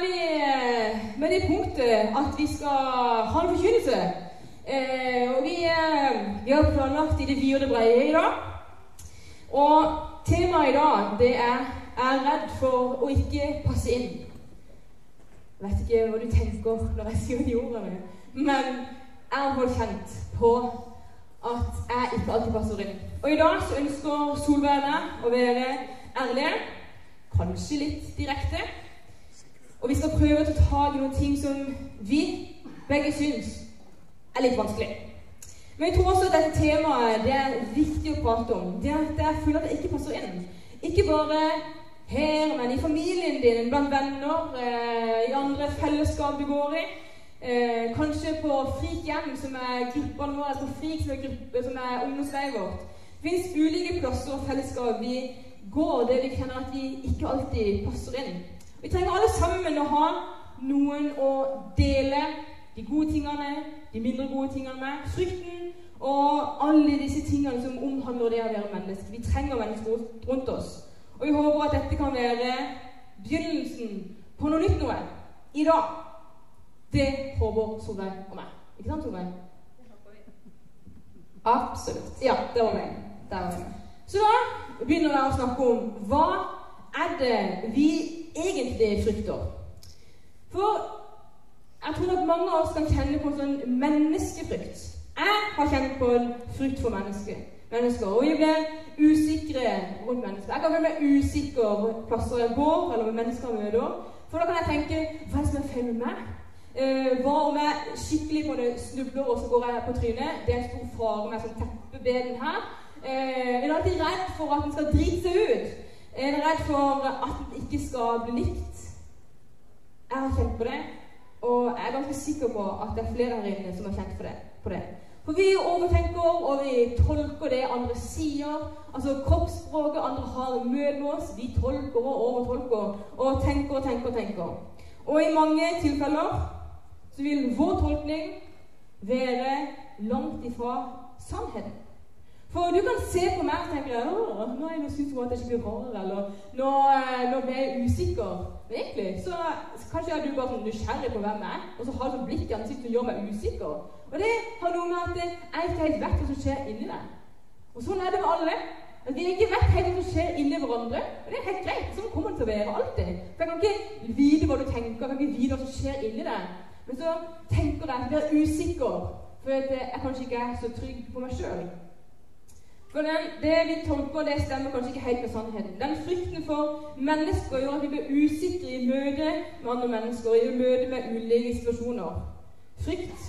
vi eh, med det punktet at vi skal ha en forkynnelse. Eh, og vi, eh, vi har planlagt i det vide og det brede i dag. Og temaet i dag det er 'er redd for å ikke passe inn'. Jeg vet ikke hva du tenker når jeg sier de ordene, men jeg har holdt kjent på at jeg ikke alltid passer inn. Og i dag så ønsker Solveig meg å være ærlige, kanskje litt direkte. Og vi skal prøve å ta tak i noen ting som vi begge syns er litt vanskelig. Men jeg tror også at dette temaet det er viktig å prate om. Det at jeg føler at det ikke passer inn. Ikke bare her, men i familien din, blant venner, eh, i andre fellesskap du går i. Eh, kanskje på Frikhjem, som er gruppa våre, altså på Frik, som er gruppe, som er ungdomsleiet vårt. Det fins ulike plasser og fellesskap vi går der vi kjenner at vi ikke alltid passer inn. Vi trenger alle sammen å ha noen å dele de gode tingene, de mindre gode tingene med. Frykten og alle disse tingene som omhandler det å være menneske. Vi trenger mennesker rundt oss. Og vi håper at dette kan være begynnelsen på noe nytt noe i dag. Det håper Solveig og meg. Ikke sant, Solveig? Absolutt. Ja, det var meg. Der var meg. Så da begynner vi å snakke om hva er det vi egentlig frykter. For jeg tror at mange av oss kan kjenne på en sånn menneskefrykt. Jeg har kjent på en frykt for mennesker. mennesker og vi blir usikre rundt mennesker. Jeg kan føle meg usikker plasser jeg går, eller med mennesker jeg møter. For da kan jeg tenke Hva er det som er feil med meg? Uh, hva om jeg skikkelig på det snubler, og så går jeg på trynet? Det er en stor fare med sånn teppebeden her. Uh, jeg er alltid redd for at en skal drite seg ut. En dere redd for at den ikke skal bli likt. Jeg har kjent på det, og jeg er ganske sikker på at det er flere her inne som har kjent på det. På det. For vi overtenker, og vi tolker det andre sier. Altså kroppsspråket andre har møtt med oss. Vi tolker og overtolker og tenker og tenker og tenker. Og i mange tilfeller så vil vår tolkning være langt ifra sannheten. For du kan se på meg og tenke at nå er jeg syns at jeg ikke blir rar, eller nå, nå ble jeg usikker. Men egentlig så, så kanskje er du bare sånn nysgjerrig på hvem jeg er, og så har du sånn blikk i ansiktet og gjør meg usikker. Og det har noe med at jeg ikke helt vet hva som skjer inni deg. Og sånn er det med alle. At vi ikke vet helt hva som skjer inni hverandre. Og det er helt greit. Sånn kommer det til å være alltid. For jeg kan ikke vite hva du tenker, jeg kan ikke vite hva som skjer inni deg. Men så tenker jeg at jeg blir usikker, for jeg kanskje ikke er så trygg på meg sjøl. For den, det vi tolker, det stemmer kanskje ikke helt med sannheten. Den frykten for mennesker gjør at vi blir usikre i møte med andre mennesker, i møte med ulike situasjoner. Frykt,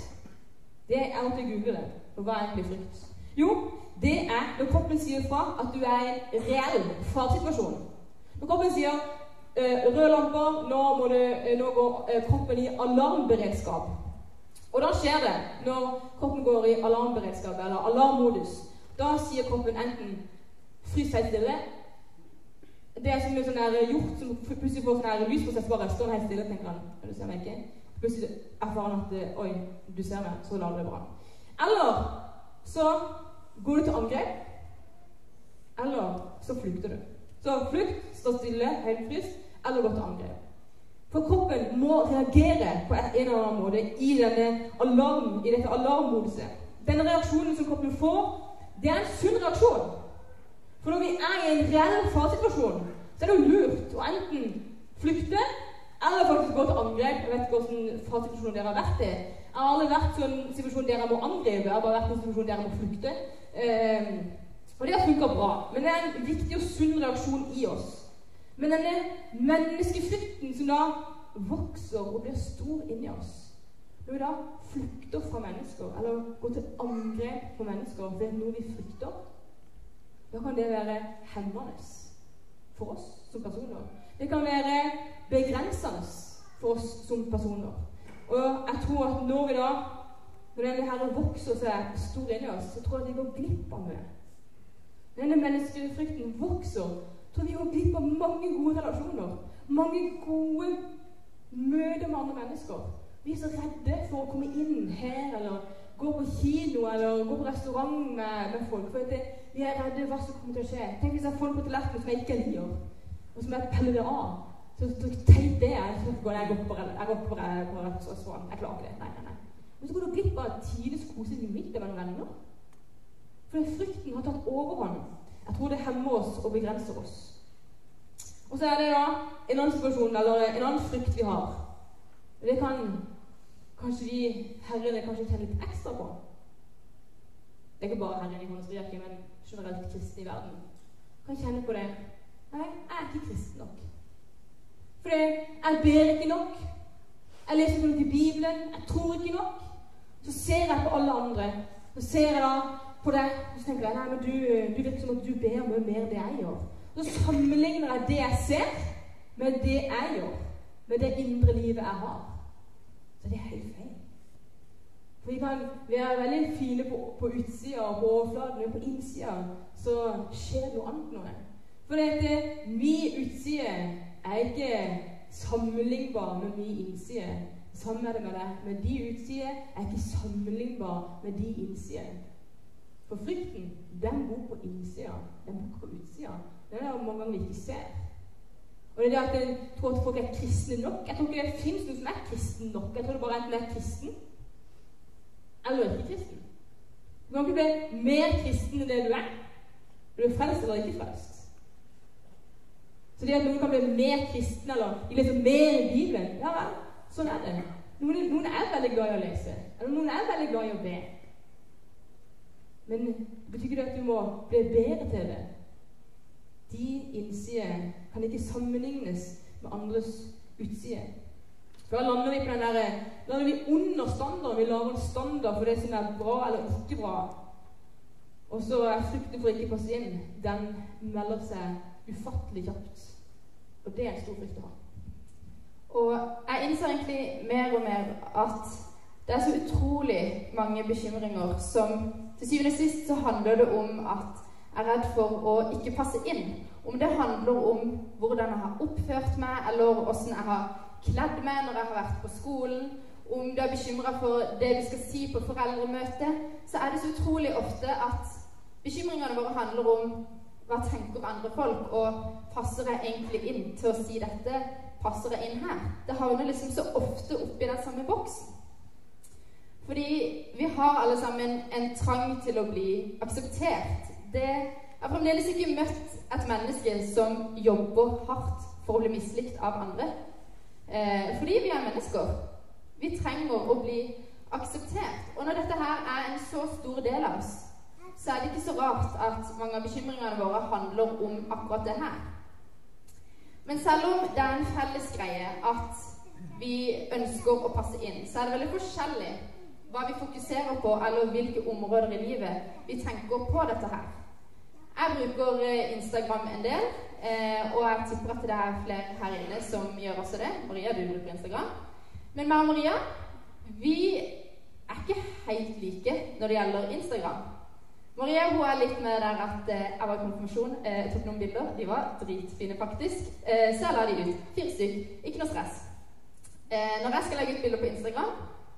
det er å google det. For hva er egentlig frykt? Jo, det er når kroppen sier fra at du er i en reell faresituasjon. Når kroppen sier uh, røde lamper, nå, må det, uh, nå går uh, kroppen i alarmberedskap. Og da skjer det når kroppen går i alarmberedskap eller alarmmodus. Da sier kroppen enten 'frys helt stille'. Det er som en sånn hjort som plutselig får sånn lys på seg, så bare står helt stille tenker han. Du ser meg ikke. Plutselig erfarer han at 'oi, du ser meg', så er det aldri bra. Eller så går du til angrep. Eller så flykter du. Så flukt, stå stille, helt fryst, eller gå til angrep. For kroppen må reagere på en eller annen måte i, denne alarm, i dette alarmmoduset. Denne reaksjonen som kroppen får, det er en sunn reaksjon. For når vi er i en reell faresituasjon, så er det jo lurt å enten flykte eller faktisk gå til angrep. Jeg vet ikke hvilken faresituasjon dere har vært i. Jeg har aldri vært i en situasjon der jeg må angripe. Jeg har bare vært i en situasjon der jeg må flykte. Eh, og det har funka bra. Men det er en viktig og sunn reaksjon i oss. Men denne menneskefrykten som da vokser og blir stor inni oss Når vi da flykter fra mennesker, eller går til angrep på mennesker ved noe vi frykter, da kan det være hemmende for oss som personer. Det kan være begrensende for oss som personer. Og jeg tror at når vi da når denne her vokser seg stor inni oss, så tror jeg at vi går glipp av mye. Når denne menneskefrykten vokser, tror vi går glipp av mange gode relasjoner. Mange gode møter med andre mennesker. Vi er så redde for å komme inn her, eller gå på kino, eller gå på restaurant med, med folk. For det, vi er redde hva som kommer til å skje. Tenk hvis jeg får folk på tallerkenen som jeg ikke liker, og som jeg peller det av. så, så teit det er. Jeg går på, jeg går på, på, Svan. Jeg klarer ikke det. Nei, nei, nei. Men så går du glipp av tidenes koselige middag med noen venner. For frykten har tatt overhånd. Jeg tror det hemmer oss og begrenser oss. Og så er det da en annen situasjon, eller en annen frykt vi har. Det kan kanskje de herrene kanskje kjenne litt ekstra på. Det er ikke bare herren i Håndstriarket, men generelt kristne i verden. Kan kjenne på det. Nei, jeg er ikke kristen nok. For jeg ber ikke nok. Jeg leser ikke nok i Bibelen. Jeg tror ikke nok. Så ser jeg på alle andre. Så ser jeg da på deg, og så tenker jeg nei, men du, du virker som at du ber mye mer enn det jeg gjør. Så sammenligner jeg det jeg ser, med det jeg gjør. Med det indre livet jeg har. Så det er helt feil. For vi kan være veldig fine på, på utsida og på overflaten, men på innsida så skjer det noe annet noe. For dette, min utside er ikke sammenlignbar med min innside. Sånn er det med deg. Men de utsider er ikke sammenlignbar med de innsider. For frykten, den bor på innsida. Den bor på utsida. Den er det mange ganger vi ikke ser. Og det er det at jeg tror at folk er kristne nok. Jeg tror ikke det fins noen som er kristen nok. Jeg tror det bare enten er kristen eller ikke kristen. Du kan ikke bli mer kristen enn det du er. Du er frelst eller ikke frelst. Så det at noen kan bli mer kristen eller de leser mer i Bibelen Ja vel, sånn er det. Noen, noen, er veldig glad i å lese. Eller noen er veldig glad i å be. Men betyr ikke at du må bli bedre til det. De innsider kan ikke sammenlignes med andres utside. For da lander vi på den der, lander vi under standarden. Vi lager en standard for det som er bra eller ikke bra. Og så er frykten for ikke å passe inn, den melder seg ufattelig kjapt. Og det er en stor frykt å ha. Og jeg innser egentlig mer og mer at det er så utrolig mange bekymringer som Til syvende og sist så handler det om at er redd for å ikke passe inn. Om det handler om hvordan jeg har oppført meg, eller hvordan jeg har kledd meg når jeg har vært på skolen, om du er bekymra for det du skal si på foreldremøte, så er det så utrolig ofte at bekymringene våre handler om hva tenker andre folk, og passer jeg egentlig inn til å si dette? Passer jeg inn her? Det havner liksom så ofte oppi den samme boksen. Fordi vi har alle sammen en trang til å bli akseptert. Det jeg har fremdeles ikke møtt et menneske som jobber hardt for å bli mislikt av andre. Eh, fordi vi er mennesker. Vi trenger å bli akseptert. Og når dette her er en så stor del av oss, så er det ikke så rart at mange av bekymringene våre handler om akkurat det her. Men selv om det er en felles greie at vi ønsker å passe inn, så er det veldig forskjellig hva vi fokuserer på, eller hvilke områder i livet vi tenker på dette her. Jeg bruker eh, Instagram en del, eh, og jeg tipper at det er flere her inne som gjør også det. Maria, du bruker Instagram. Men meg og Maria, vi er ikke helt like når det gjelder Instagram. Maria hun er litt med der at eh, jeg var i konfirmasjon, eh, tok noen bilder. De var dritfine, faktisk. Så jeg la de ut. Fire stykk. Ikke noe stress. Når jeg skal legge ut bilder på Instagram,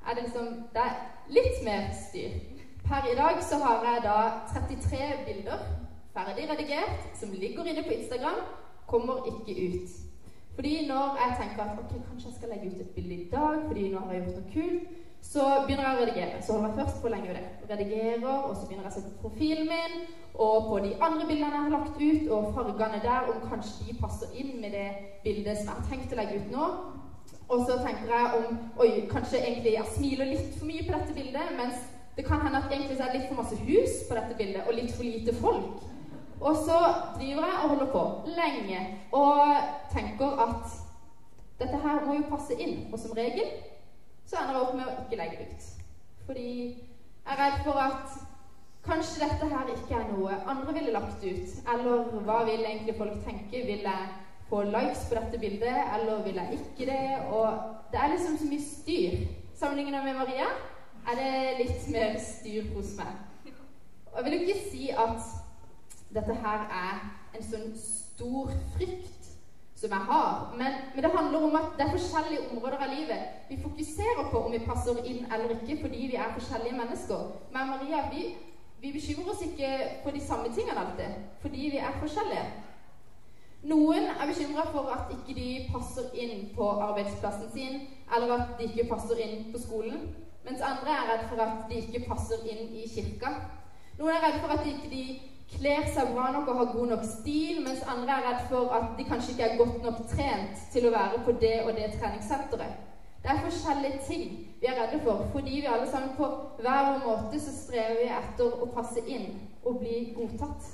er det liksom Det er litt mer styr. Per i dag så har jeg da 33 bilder ferdig redigert som ligger inne på Instagram, kommer ikke ut. Fordi når jeg tenker at ok, kanskje jeg skal legge ut et bilde i dag fordi nå har jeg gjort noe kult, så begynner jeg å redigere. Så holder jeg først på lenge det. Redigerer, og så begynner jeg å se på profilen min og på de andre bildene jeg har lagt ut, og fargene der, om kanskje de passer inn med det bildet som jeg har tenkt å legge ut nå. Og så tenker jeg om Oi, kanskje egentlig jeg smiler litt for mye på dette bildet, mens det kan hende at egentlig så er det litt for masse hus på dette bildet, og litt for lite folk. Og så driver jeg og holder på lenge og tenker at dette her må jo passe inn. Og som regel så ender jeg opp med å ikke legge ut. Fordi jeg er redd for at kanskje dette her ikke er noe andre ville lagt ut. Eller hva vil egentlig folk tenke? Vil jeg få likes på dette bildet, eller vil jeg ikke det? Og det er liksom så mye styr. Sammenlignet med Maria er det litt mer styr hos meg. Og jeg vil ikke si at dette her er en sånn stor frykt som jeg har. Men, men, det handler om at det er forskjellige områder av livet vi fokuserer på om vi passer inn eller ikke, fordi vi er forskjellige mennesker. Men Maria, vi, vi bekymrer oss ikke på de samme tingene alltid, fordi vi er forskjellige. Noen er bekymra for at ikke de passer inn på arbeidsplassen sin, eller at de ikke passer inn på skolen, mens andre er redd for at de ikke passer inn i kirka. Noen er redd for at de ikke kler seg bra nok og har god nok stil, mens andre er redd for at de kanskje ikke er godt nok trent til å være på det og det treningssenteret. Det er forskjellige ting vi er redde for, fordi vi alle sammen på hver vår måte så strever vi etter å passe inn og bli godtatt.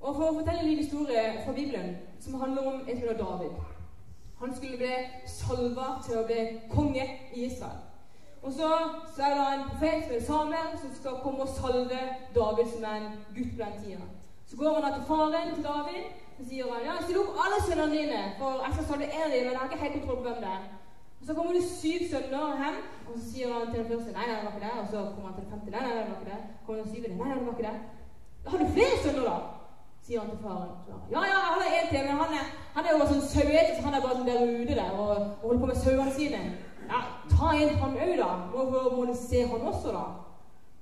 Og For å fortelle en liten historie fra Bibelen som handler om en som heter David. Han skulle bli salva til å bli konge i Israel. Og så, så er det en profet som er Samuel, som skal komme og salve David som en gutt på den tida. Så går han da til faren til David og sier han, ja, still opp alle sønnene dine, for jeg skal salve en av dem, men jeg har ikke helt kontroll på hvem det er. Og Så kommer det syv sønner hjem, og så sier han til den første nei, nei, det var ikke det. Og så kommer han til den femte nei, nei, det var ikke det. Kommer den syvende nei, nei, det var ikke det. Har du flere sønner, da? sier han til faren. Ja, ja, han har en til, men han er, han er jo sånn saueter, så han er bare sånn der ute der og, og holder på med sauene sine. Ja, ta inn han òg, da. Må, må, du se han også, da.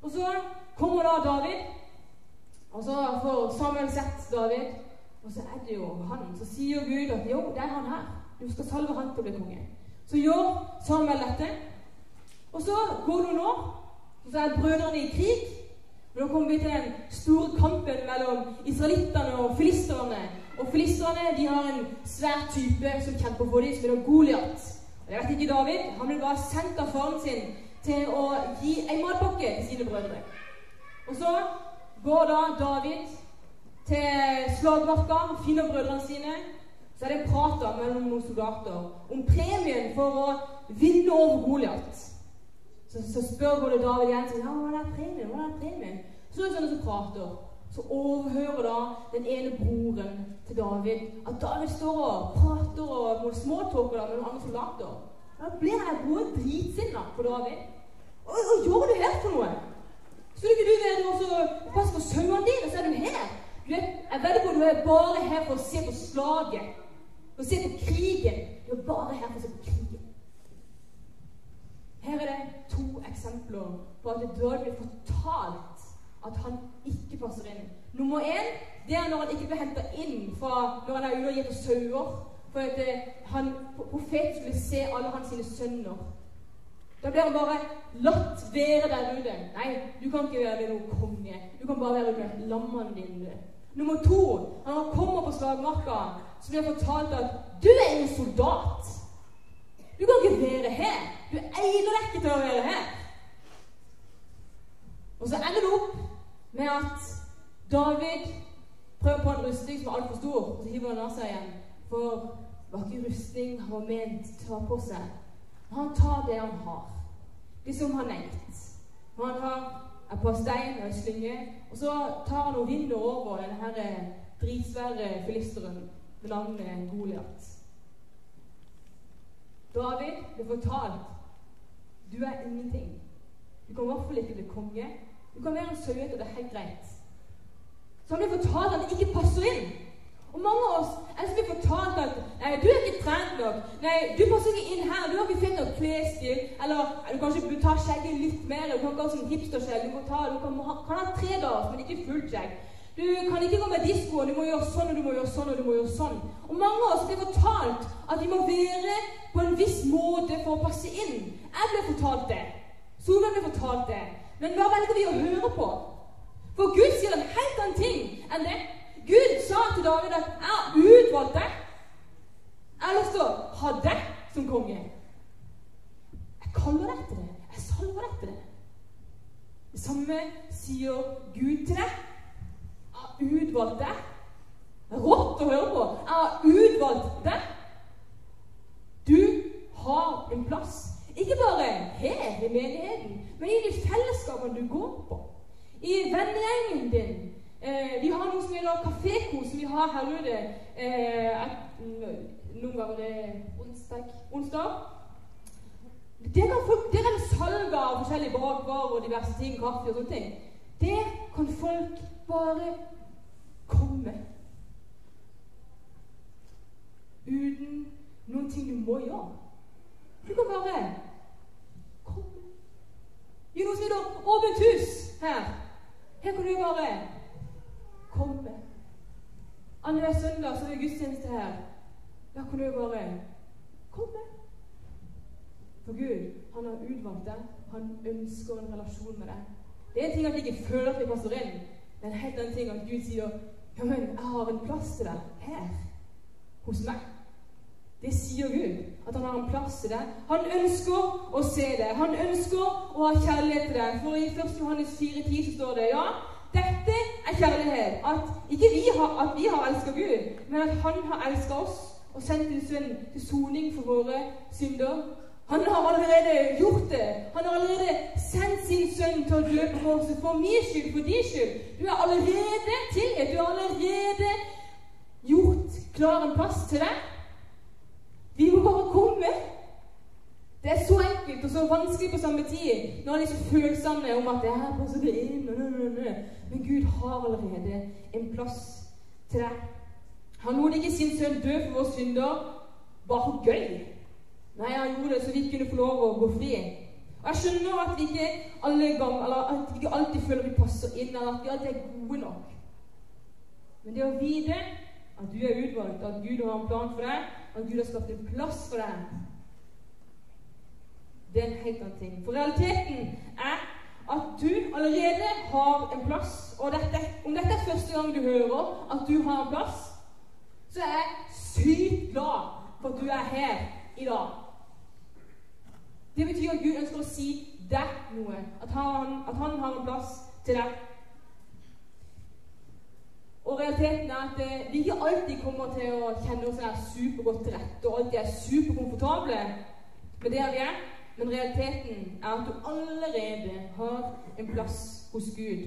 Og så kommer da David, og så får Samuel sett David. Og så er det jo han. Så sier Gud at jo, det er han her. Du skal salve han til å bli konge. Så gjør Samuel dette. Og så går det noen år, og så er brødrene i krig. Og Da kommer vi til den store kampen mellom israelittene og filisterne. Og filisterne de har en svær type som kjemper for dem, som heter Goliat. Og jeg vet ikke David. Han ble bare sendt av faren sin til å gi en matpakke til sine brødre. Og så går da David til slagmarka, finner brødrene sine. Så er det en prat mellom noen soldater om premien for å vinne over Goliat. Så, så spør både David igjen sånn, ja, hva er premien. Hva er premien? Så er det sånne som prater. Så overhører da den ene broren til David at David står og prater og småtalker med noen andre soldater. Da blir han broren dritsinna på David. Hva, hva gjør du her for noe? Skulle ikke du være og passe på sauene dine, så er du her? Du er, jeg vet ikke om du er bare her for å se på slaget. For å se på krigen. Du er bare her for å se på krigen. Her er det to eksempler på at David blir fortalt at han ikke passer inn. Nummer én det er når han ikke blir henta inn fra når han er ute og gjeter sauer. For at eh, han, profeten skulle se alle hans sine sønner. Da blir han bare latt være der ute. Nei, du kan ikke være noen konge. Du kan bare være under lammene dine. Nummer to når han kommer på slagmarka, så blir han fortalt at du er en soldat. Du kan ikke være her. Du egner deg ikke til å være her. Og så ender det opp med at David prøver på en rustning som er altfor stor, og så hiver han av seg igjen. For det var ikke rustning han var ment til å ta på seg. Han tar det han har, det som han er gitt. Han har et par stein og en slynge, og så tar han og vinner over denne dritsvære filisteren ved navnet Goliat. David ble fortalt du er ingenting. Du kan i hvert fall ikke bli konge. Du kan være en sauete, det er helt greit. Så han vi fortalt at det ikke passer inn. Og mange av oss er som blir fortalt at nei, du er ikke trent nok. Nei, du passer ikke inn her. Du har ikke fint nok klesstil. Eller du kanskje ikke ta skjegget litt mer. Du kan ikke ha sånn hipsterskjegg. Du, ta, du kan, kan, ha tre dager, men ikke fullt skjegg. Du kan ikke gå med disko, Du må gjøre sånn, og du må gjøre sånn, og du må gjøre sånn. Og mange av oss blir fortalt at vi må være på en viss måte for å passe inn. Jeg ble fortalt det. Solveig ble fortalt det. Men hva velger vi å høre på? For Gud sier en helt annen ting enn det. Gud sa til David at 'jeg har utvalgt deg'. Jeg har ha deg som konge. Jeg kaller deg til det. Jeg salver deg til det. Det samme sier Gud til deg. Jeg har utvalgt deg. Rått å høre på. Jeg har utvalgt deg. Du har en plass. I menigheten, men i de fellesskapene du går på. I vennegjengen din. Eh, vi har noe som heter kaféko, som vi har her ute eh, noen ganger det onsdag. onsdag. Der kan folk, der er det salg av forskjellige bakvarer og diverse ting, kaffe og sånne ting. Der kan folk bare komme. Uten noen ting du må gjøre. Du kan bare. Det er noe som heter åpent hus her. Her kan du bare komme. Annenhver søndag så er det gudstjeneste her. Da kan du bare komme. For Gud, han har utvalgt deg. Han ønsker en relasjon med deg. Det er en ting at jeg ikke føler at vi passer inn. Det er en helt annen ting at Gud sier ja, men jeg har en plass til deg her hos meg. Det sier Gud. At han har en plass til det. Han ønsker å se det. Han ønsker å ha kjærlighet til det. For i 1. Johannes 4,10 så står det ja, dette er kjærlighet. At ikke vi har, at har elska Gud, men at Han har elska oss og sendt sin sønn til soning for våre synder. Han har allerede gjort det. Han har allerede sendt sin sønn til å dø på korset for min skyld, for din skyld. Du er allerede tilgitt. Du har allerede gjort klar en plass til deg. Vi må bare komme. Det er så enkelt og så vanskelig på samme tid de er så følsomme om at det her passer det inn. Men Gud har allerede en plass til deg. Han lot ikke sin sønn dø for våre synder bare gøy. Nei, han gjorde det så vi kunne få lov å gå fri. Og Jeg skjønner at vi ikke alle gang, eller at vi ikke alltid føler vi passer inn, eller at vi alltid er gode nok. Men det å vite at du er utvalgt, at Gud har en plan for deg, at Gud har skapt en plass for deg, det er en helt annen ting. For realiteten er at du allerede har en plass. Og dette, om dette er første gang du hører at du har en plass, så er jeg sykt glad for at du er her i dag. Det betyr at Gud ønsker å si deg noe. At han, at han har en plass til deg. Og realiteten er at eh, vi ikke alltid kommer til å kjenne oss her supergodt til rette og alltid er superkomfortable med det vi er. Men realiteten er at du allerede har en plass hos Gud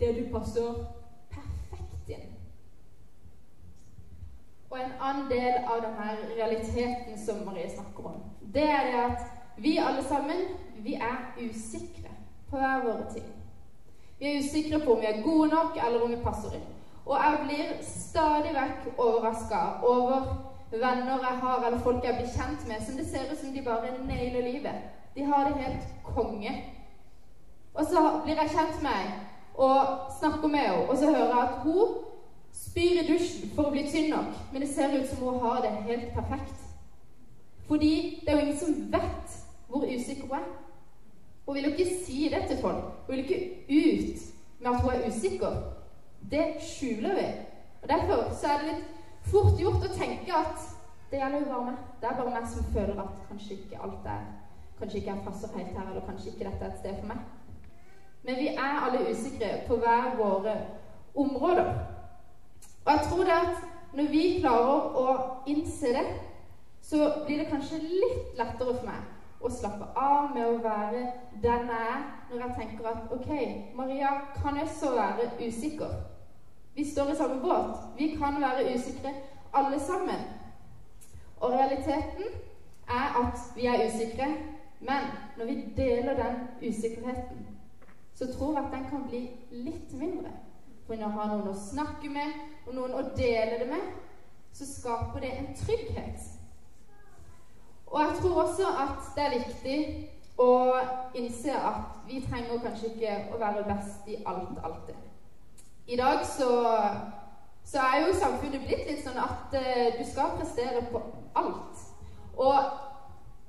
der du passer perfekt inn. Og en annen del av denne realiteten som Marie snakker om, det er det at vi alle sammen, vi er usikre på hver våre ting. Vi er usikre på om vi er gode nok, eller om vi passer inn. Og jeg blir stadig vekk overraska over venner jeg har, eller folk jeg blir kjent med, som det ser ut som de bare nailer livet. De har det helt konge. Og så blir jeg kjent med ei og snakker med henne, og så hører jeg at hun spyr i dusjen for å bli tynn nok, men det ser ut som hun har det helt perfekt. Fordi det er jo ingen som vet hvor usikker hun er. Hun vil jo ikke si det til folk. Hun vil ikke ut med at hun er usikker. Det skjuler vi. Og Derfor så er det litt fort gjort å tenke at det gjelder jo bare meg. Det er bare meg som føler at kanskje ikke alt er Kanskje ikke jeg passer helt her, eller kanskje ikke dette er et sted for meg. Men vi er alle usikre på hver våre områder. Og jeg tror det at når vi klarer å innse det, så blir det kanskje litt lettere for meg å slappe av med å være den jeg er, når jeg tenker at OK, Maria kan jeg så være usikker. Vi står i samme båt. Vi kan være usikre alle sammen. Og realiteten er at vi er usikre, men når vi deler den usikkerheten, så tror jeg at den kan bli litt mindre. For når vi har noen å snakke med, og noen å dele det med, så skaper det en trygghet og jeg tror også at det er viktig å innse at vi trenger kanskje ikke å være best i alt alltid. I dag så, så er jo samfunnet blitt litt sånn at uh, du skal prestere på alt. Og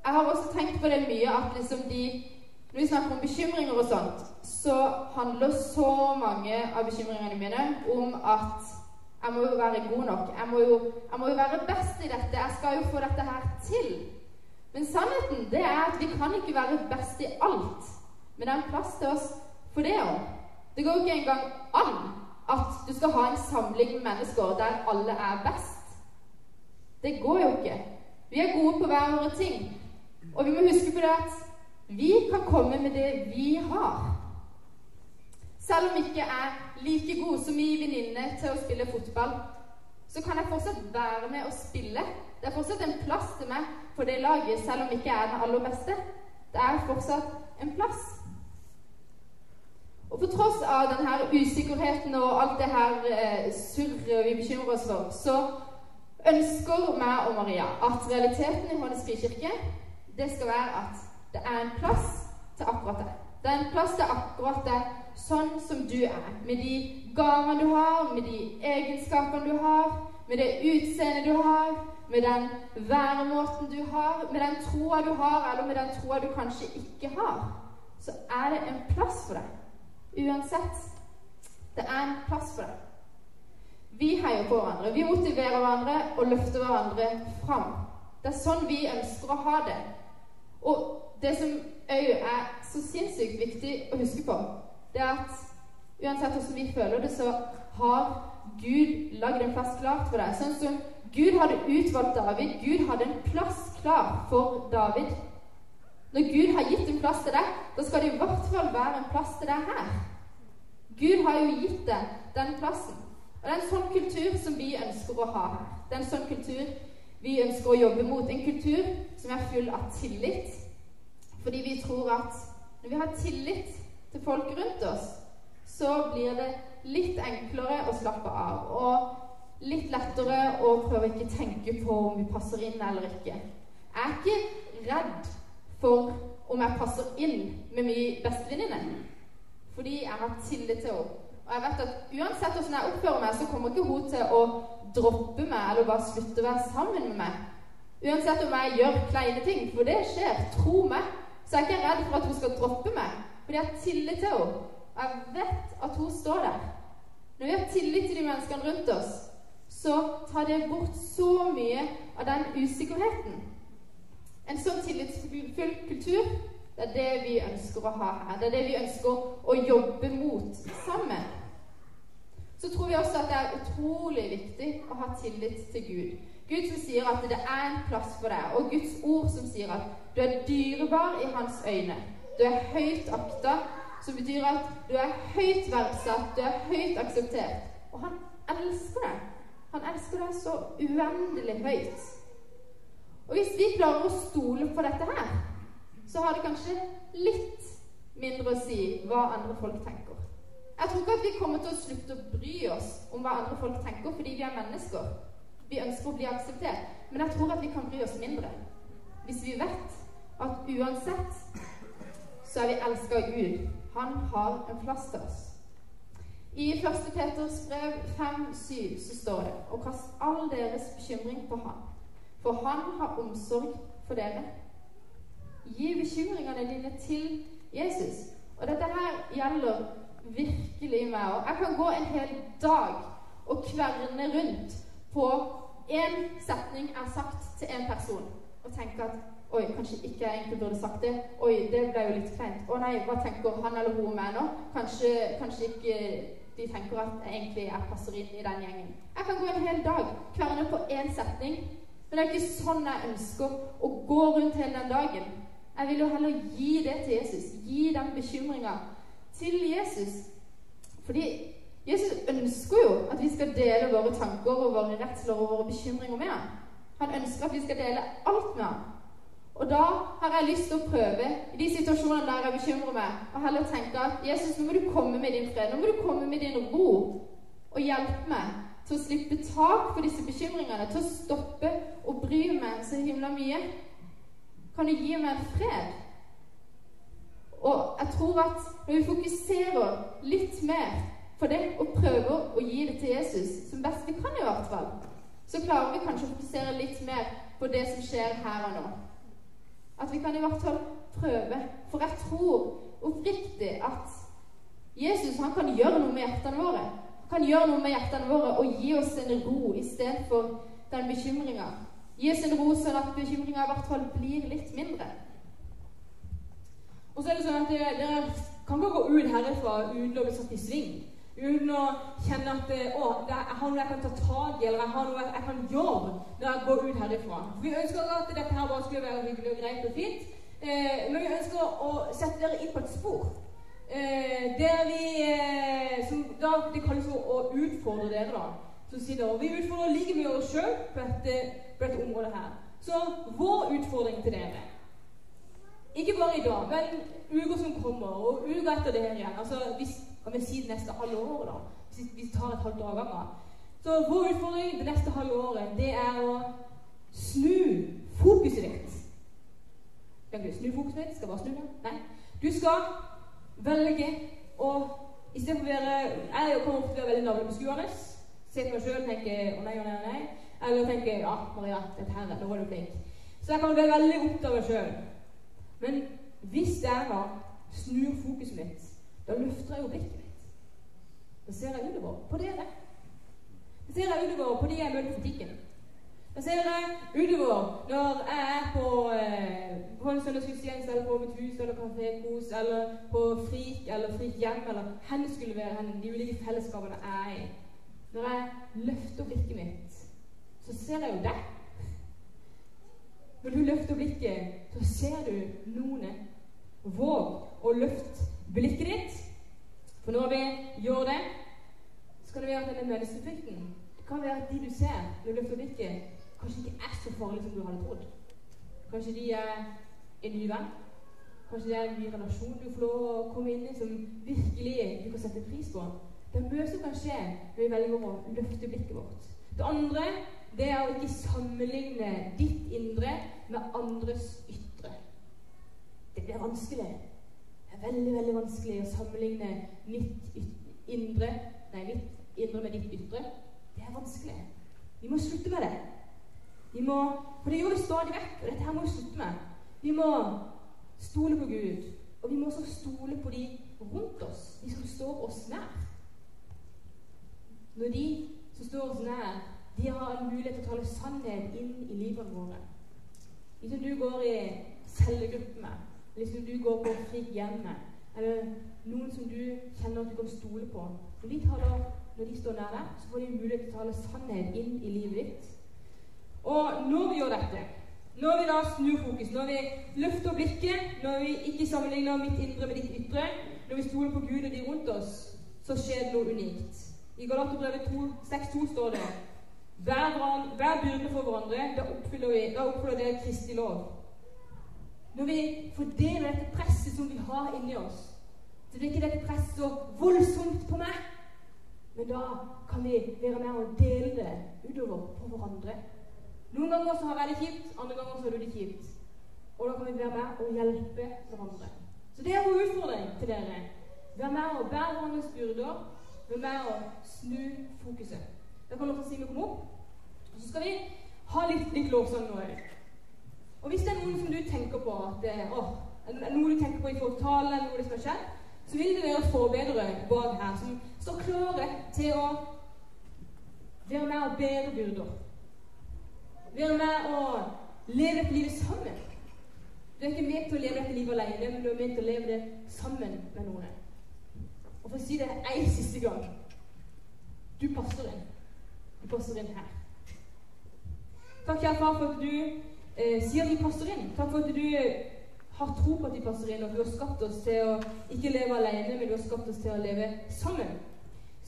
jeg har også tenkt på det mye at liksom de Når vi snakker om bekymringer og sånt, så handler så mange av bekymringene mine om at jeg må jo være god nok. Jeg må jo, jeg må jo være best i dette. Jeg skal jo få dette her til. Men sannheten det er at vi kan ikke være best i alt. Men det er en plass til oss for det òg. Det går ikke engang an at du skal ha en samling med mennesker der alle er best. Det går jo ikke. Vi er gode på hver våre ting. Og vi må huske på det at vi kan komme med det vi har. Selv om jeg ikke er like god som min venninne til å spille fotball, så kan jeg fortsatt være med og spille. Det er fortsatt en plass til meg på det laget, selv om jeg ikke er den aller beste. Det er fortsatt en plass. Av denne usikkerheten og alt det her eh, surret vi bekymrer oss for, så ønsker meg og Maria at realiteten i Hånes frikirke det skal være at det er en plass til akkurat det. Det er en plass til akkurat det, sånn som du er, med de gavene du har, med de egenskapene du har, med det utseendet du har, med den væremåten du har, med den troa du har, eller med den troa du kanskje ikke har, så er det en plass for deg. Uansett. Det er en plass for deg. Vi heier på hverandre. Vi motiverer hverandre og løfter hverandre fram. Det er sånn vi ønsker å ha det. Og det som òg er så sinnssykt viktig å huske på, det er at uansett hvordan vi føler det, så har Gud lagd en plass klart for deg. Sånn som Gud hadde utvalgt David. Gud hadde en plass klar for David. Når Gud har gitt en plass til deg, da skal det i hvert fall være en plass til deg her. Gud har jo gitt deg den plassen. Og det er en sånn kultur som vi ønsker å ha her. Det er en sånn kultur vi ønsker å jobbe mot. En kultur som er full av tillit. Fordi vi tror at når vi har tillit til folk rundt oss, så blir det litt enklere å slappe av. Og litt lettere å prøve ikke tenke på om vi passer inn eller ikke. Jeg er ikke redd for om jeg passer inn med mye bestevenninne. Fordi jeg har tillit til henne. Og jeg vet at uansett hvordan jeg oppfører meg, så kommer ikke hun til å droppe meg eller bare slutte å være sammen med meg. Uansett om jeg gjør kleine ting, for det skjer. Tro meg. Så jeg er ikke redd for at hun skal droppe meg, fordi jeg har tillit til henne. Og jeg vet at hun står der. Når vi har tillit til de menneskene rundt oss, så tar det bort så mye av den usikkerheten. En sånn tillitsfull kultur det er det vi ønsker å ha her. Det er det vi ønsker å jobbe mot sammen. Så tror vi også at det er utrolig viktig å ha tillit til Gud. Gud som sier at det er en plass for deg, og Guds ord som sier at du er dyrebar i hans øyne. Du er høyt akta, som betyr at du er høyt verdsatt, du er høyt akseptert. Og han elsker deg. Han elsker deg så uendelig høyt. Og hvis vi klarer å stole på dette her, så har det kanskje litt mindre å si hva andre folk tenker. Jeg tror ikke at vi kommer til å slutte å bry oss om hva andre folk tenker, fordi vi er mennesker. Vi ønsker å bli akseptert. Men jeg tror at vi kan bry oss mindre hvis vi vet at uansett så er vi elska av Gud. Han har en plass til oss. I 1. Peters brev 5-7 så står det Og kast all deres bekymring på Han, for Han har omsorg for dere. Gi bekymringene dine til Jesus. Og dette her gjelder virkelig meg. òg. jeg kan gå en hel dag og kverne rundt på én setning jeg har sagt til en person, og tenke at Oi, kanskje ikke jeg egentlig burde sagt det. Oi, det ble jo litt kleint. Å nei, hva tenker han eller hun om meg nå? Kanskje, kanskje ikke de tenker at jeg egentlig jeg passer inn i den gjengen. Jeg kan gå en hel dag kverne på én setning, men det er ikke sånn jeg ønsker å gå rundt hele den dagen. Jeg vil jo heller gi det til Jesus. Gi den bekymringa til Jesus. Fordi Jesus ønsker jo at vi skal dele våre tanker og våre redsler og våre bekymringer med ham. Han ønsker at vi skal dele alt med ham. Og da har jeg lyst til å prøve i de situasjonene der jeg bekymrer meg, og heller tenke at Jesus, nå må du komme med din fred, nå må du komme med din ro, og hjelpe meg til å slippe tak på disse bekymringene, til å stoppe å bry meg så himla mye. Kan du gi meg fred? Og jeg tror at når vi fokuserer litt mer på det og prøver å gi det til Jesus, som best vi kan i hvert fall, så klarer vi kanskje å fokusere litt mer på det som skjer her og nå. At vi kan i hvert fall prøve. For jeg tror oppriktig at Jesus han kan gjøre noe med hjertene våre. Kan gjøre noe med hjertene våre og gi oss en ro istedenfor den bekymringa. Gi oss en ro sånn at bekymringa i hvert fall blir litt mindre. Og så er det sånn at dere, kan ikke gå ut herfra uten å bli satt i sving. Uten å kjenne at å, jeg har noe jeg kan ta tak i, eller jeg har noe jeg kan gjøre når jeg går ut herifra. Vi ønsker at dette her bare skulle være hyggelig og greit og fint. Eh, men vi ønsker å sette dere inn på et spor. Eh, der vi, eh, som da det kalles å utfordre dere, da. Som sitter, og Vi utfordrer like mye oss sjøl på på dette området her. Så vår utfordring til dere Ikke bare i dag, men uker som kommer, og uker etter det her igjen. Altså, hvis, kan vi si det neste halve året, da. Hvis vi tar et halvt av gangen. Så vår utfordring det neste halve året, det er å snu fokuset ditt. Snu fokuset ditt? Skal bare snu det? Nei. Du skal velge å Istedenfor å være Jeg kommer ofte til å være veldig navlebeskuende. Se på meg sjøl og tenke å nei, å nei, å nei. Eller tenke ja, Maria, dette her, nå var du flink. Så jeg kan være veldig opptatt av meg sjøl. Men hvis jeg da snur fokuset mitt, da løfter jeg jo blikket mitt. Da ser jeg utover på dere. Da ser jeg utover på de jeg møter på butikken. Da ser jeg utover når jeg er på, eh, på en søndagsgudstjeneste eller på mitt hus eller kafékos eller på Frik eller Frik hjem eller det skulle være hen, de ulike fellesskapene jeg er i. Når jeg løfter blikket mitt, så ser jeg jo deg. Når du løfter blikket, så ser du noen. Våg å løfte blikket ditt. For når vi gjør det, så kan det være at denne menneskefrykten Det kan være at de du ser når du løfter blikket, kanskje ikke er så farlig som du hadde trodd. Kanskje de er en ny venn. Kanskje det er en ny relasjon du får lov å komme inn i som virkelig du kan sette pris på. Det er mye som kan skje når vi velger å løfte blikket vårt. Det andre det er å ikke sammenligne ditt indre med andres ytre. Det blir vanskelig. Det er veldig veldig vanskelig å sammenligne mitt indre Nei, mitt indre med ditt ytre. Det er vanskelig. Vi må slutte med det. Vi må, For det gjør vi stadig vekk, og dette her må vi slutte med. Vi må stole på Gud, og vi må også stole på de rundt oss, de som står oss nær. Når de som står oss nær, de har en mulighet til å tale sannhet inn i livene våre. Som du går i cellegruppe med, eller som du går på fritt hjem med, eller noen som du kjenner at du kan stole på. Når de, taler, når de står nær deg, så får de mulighet til å tale sannhet inn i livet ditt. Og når vi gjør dette, når vi da snur fokus, når vi løfter blikket, når vi ikke sammenligner mitt indre med ditt ytre, når vi stoler på Gud og de rundt oss, så skjer det noe unikt. I Galaterbrevet 6,2 står det Vær, vær byrde for hverandre. Da oppfyller, vi, da oppfyller det Kristi lov. Når vi fordeler dette presset som vi har inni oss, så blir ikke dette presset så voldsomt på meg. Men da kan vi være med og dele det utover på hverandre. Noen ganger så har jeg det kjipt, andre ganger så har du det kjipt. Og da kan vi være med og hjelpe hverandre. Så det er vår utfordring til dere. Vær med og bære hverandres byrder. Vær med og snu fokuset. Da kan dere si vi kommer opp. Og så skal vi ha litt, litt lovsang nå. Og hvis det er noen som du tenker på at å, noe du tenker på i forhold eller noe som har skjedd, så vil det være forbedrere bak her som står klare til å være med og bære byrder. Være med å leve et livet sammen. Du er ikke med til å leve dette livet alene, men du er med til å leve det sammen med noen. Og for å si det en siste gang du passer inn. Du passer inn her. Takk, kjære far, for at du eh, sier at vi passer inn. Takk for at du eh, har tro på at vi passer inn, og at du har skapt oss til å ikke leve alene, men du har skapt oss til å leve sammen.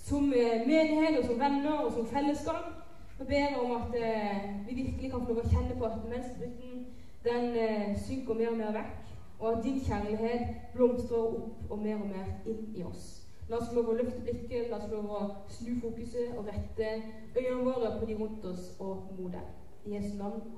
Som eh, menighet og som venner og som fellesskap. Og ber om at eh, vi virkelig kan få lov å kjenne på at menneskefrykten den eh, synker mer og mer vekk, og at din kjærlighet blomstrer opp og mer og mer inn i oss. La oss få lov å løfte blikket, la oss få lov å snu fokuset og rette øynene våre på de rundt oss og mot dem. I Jesu navn.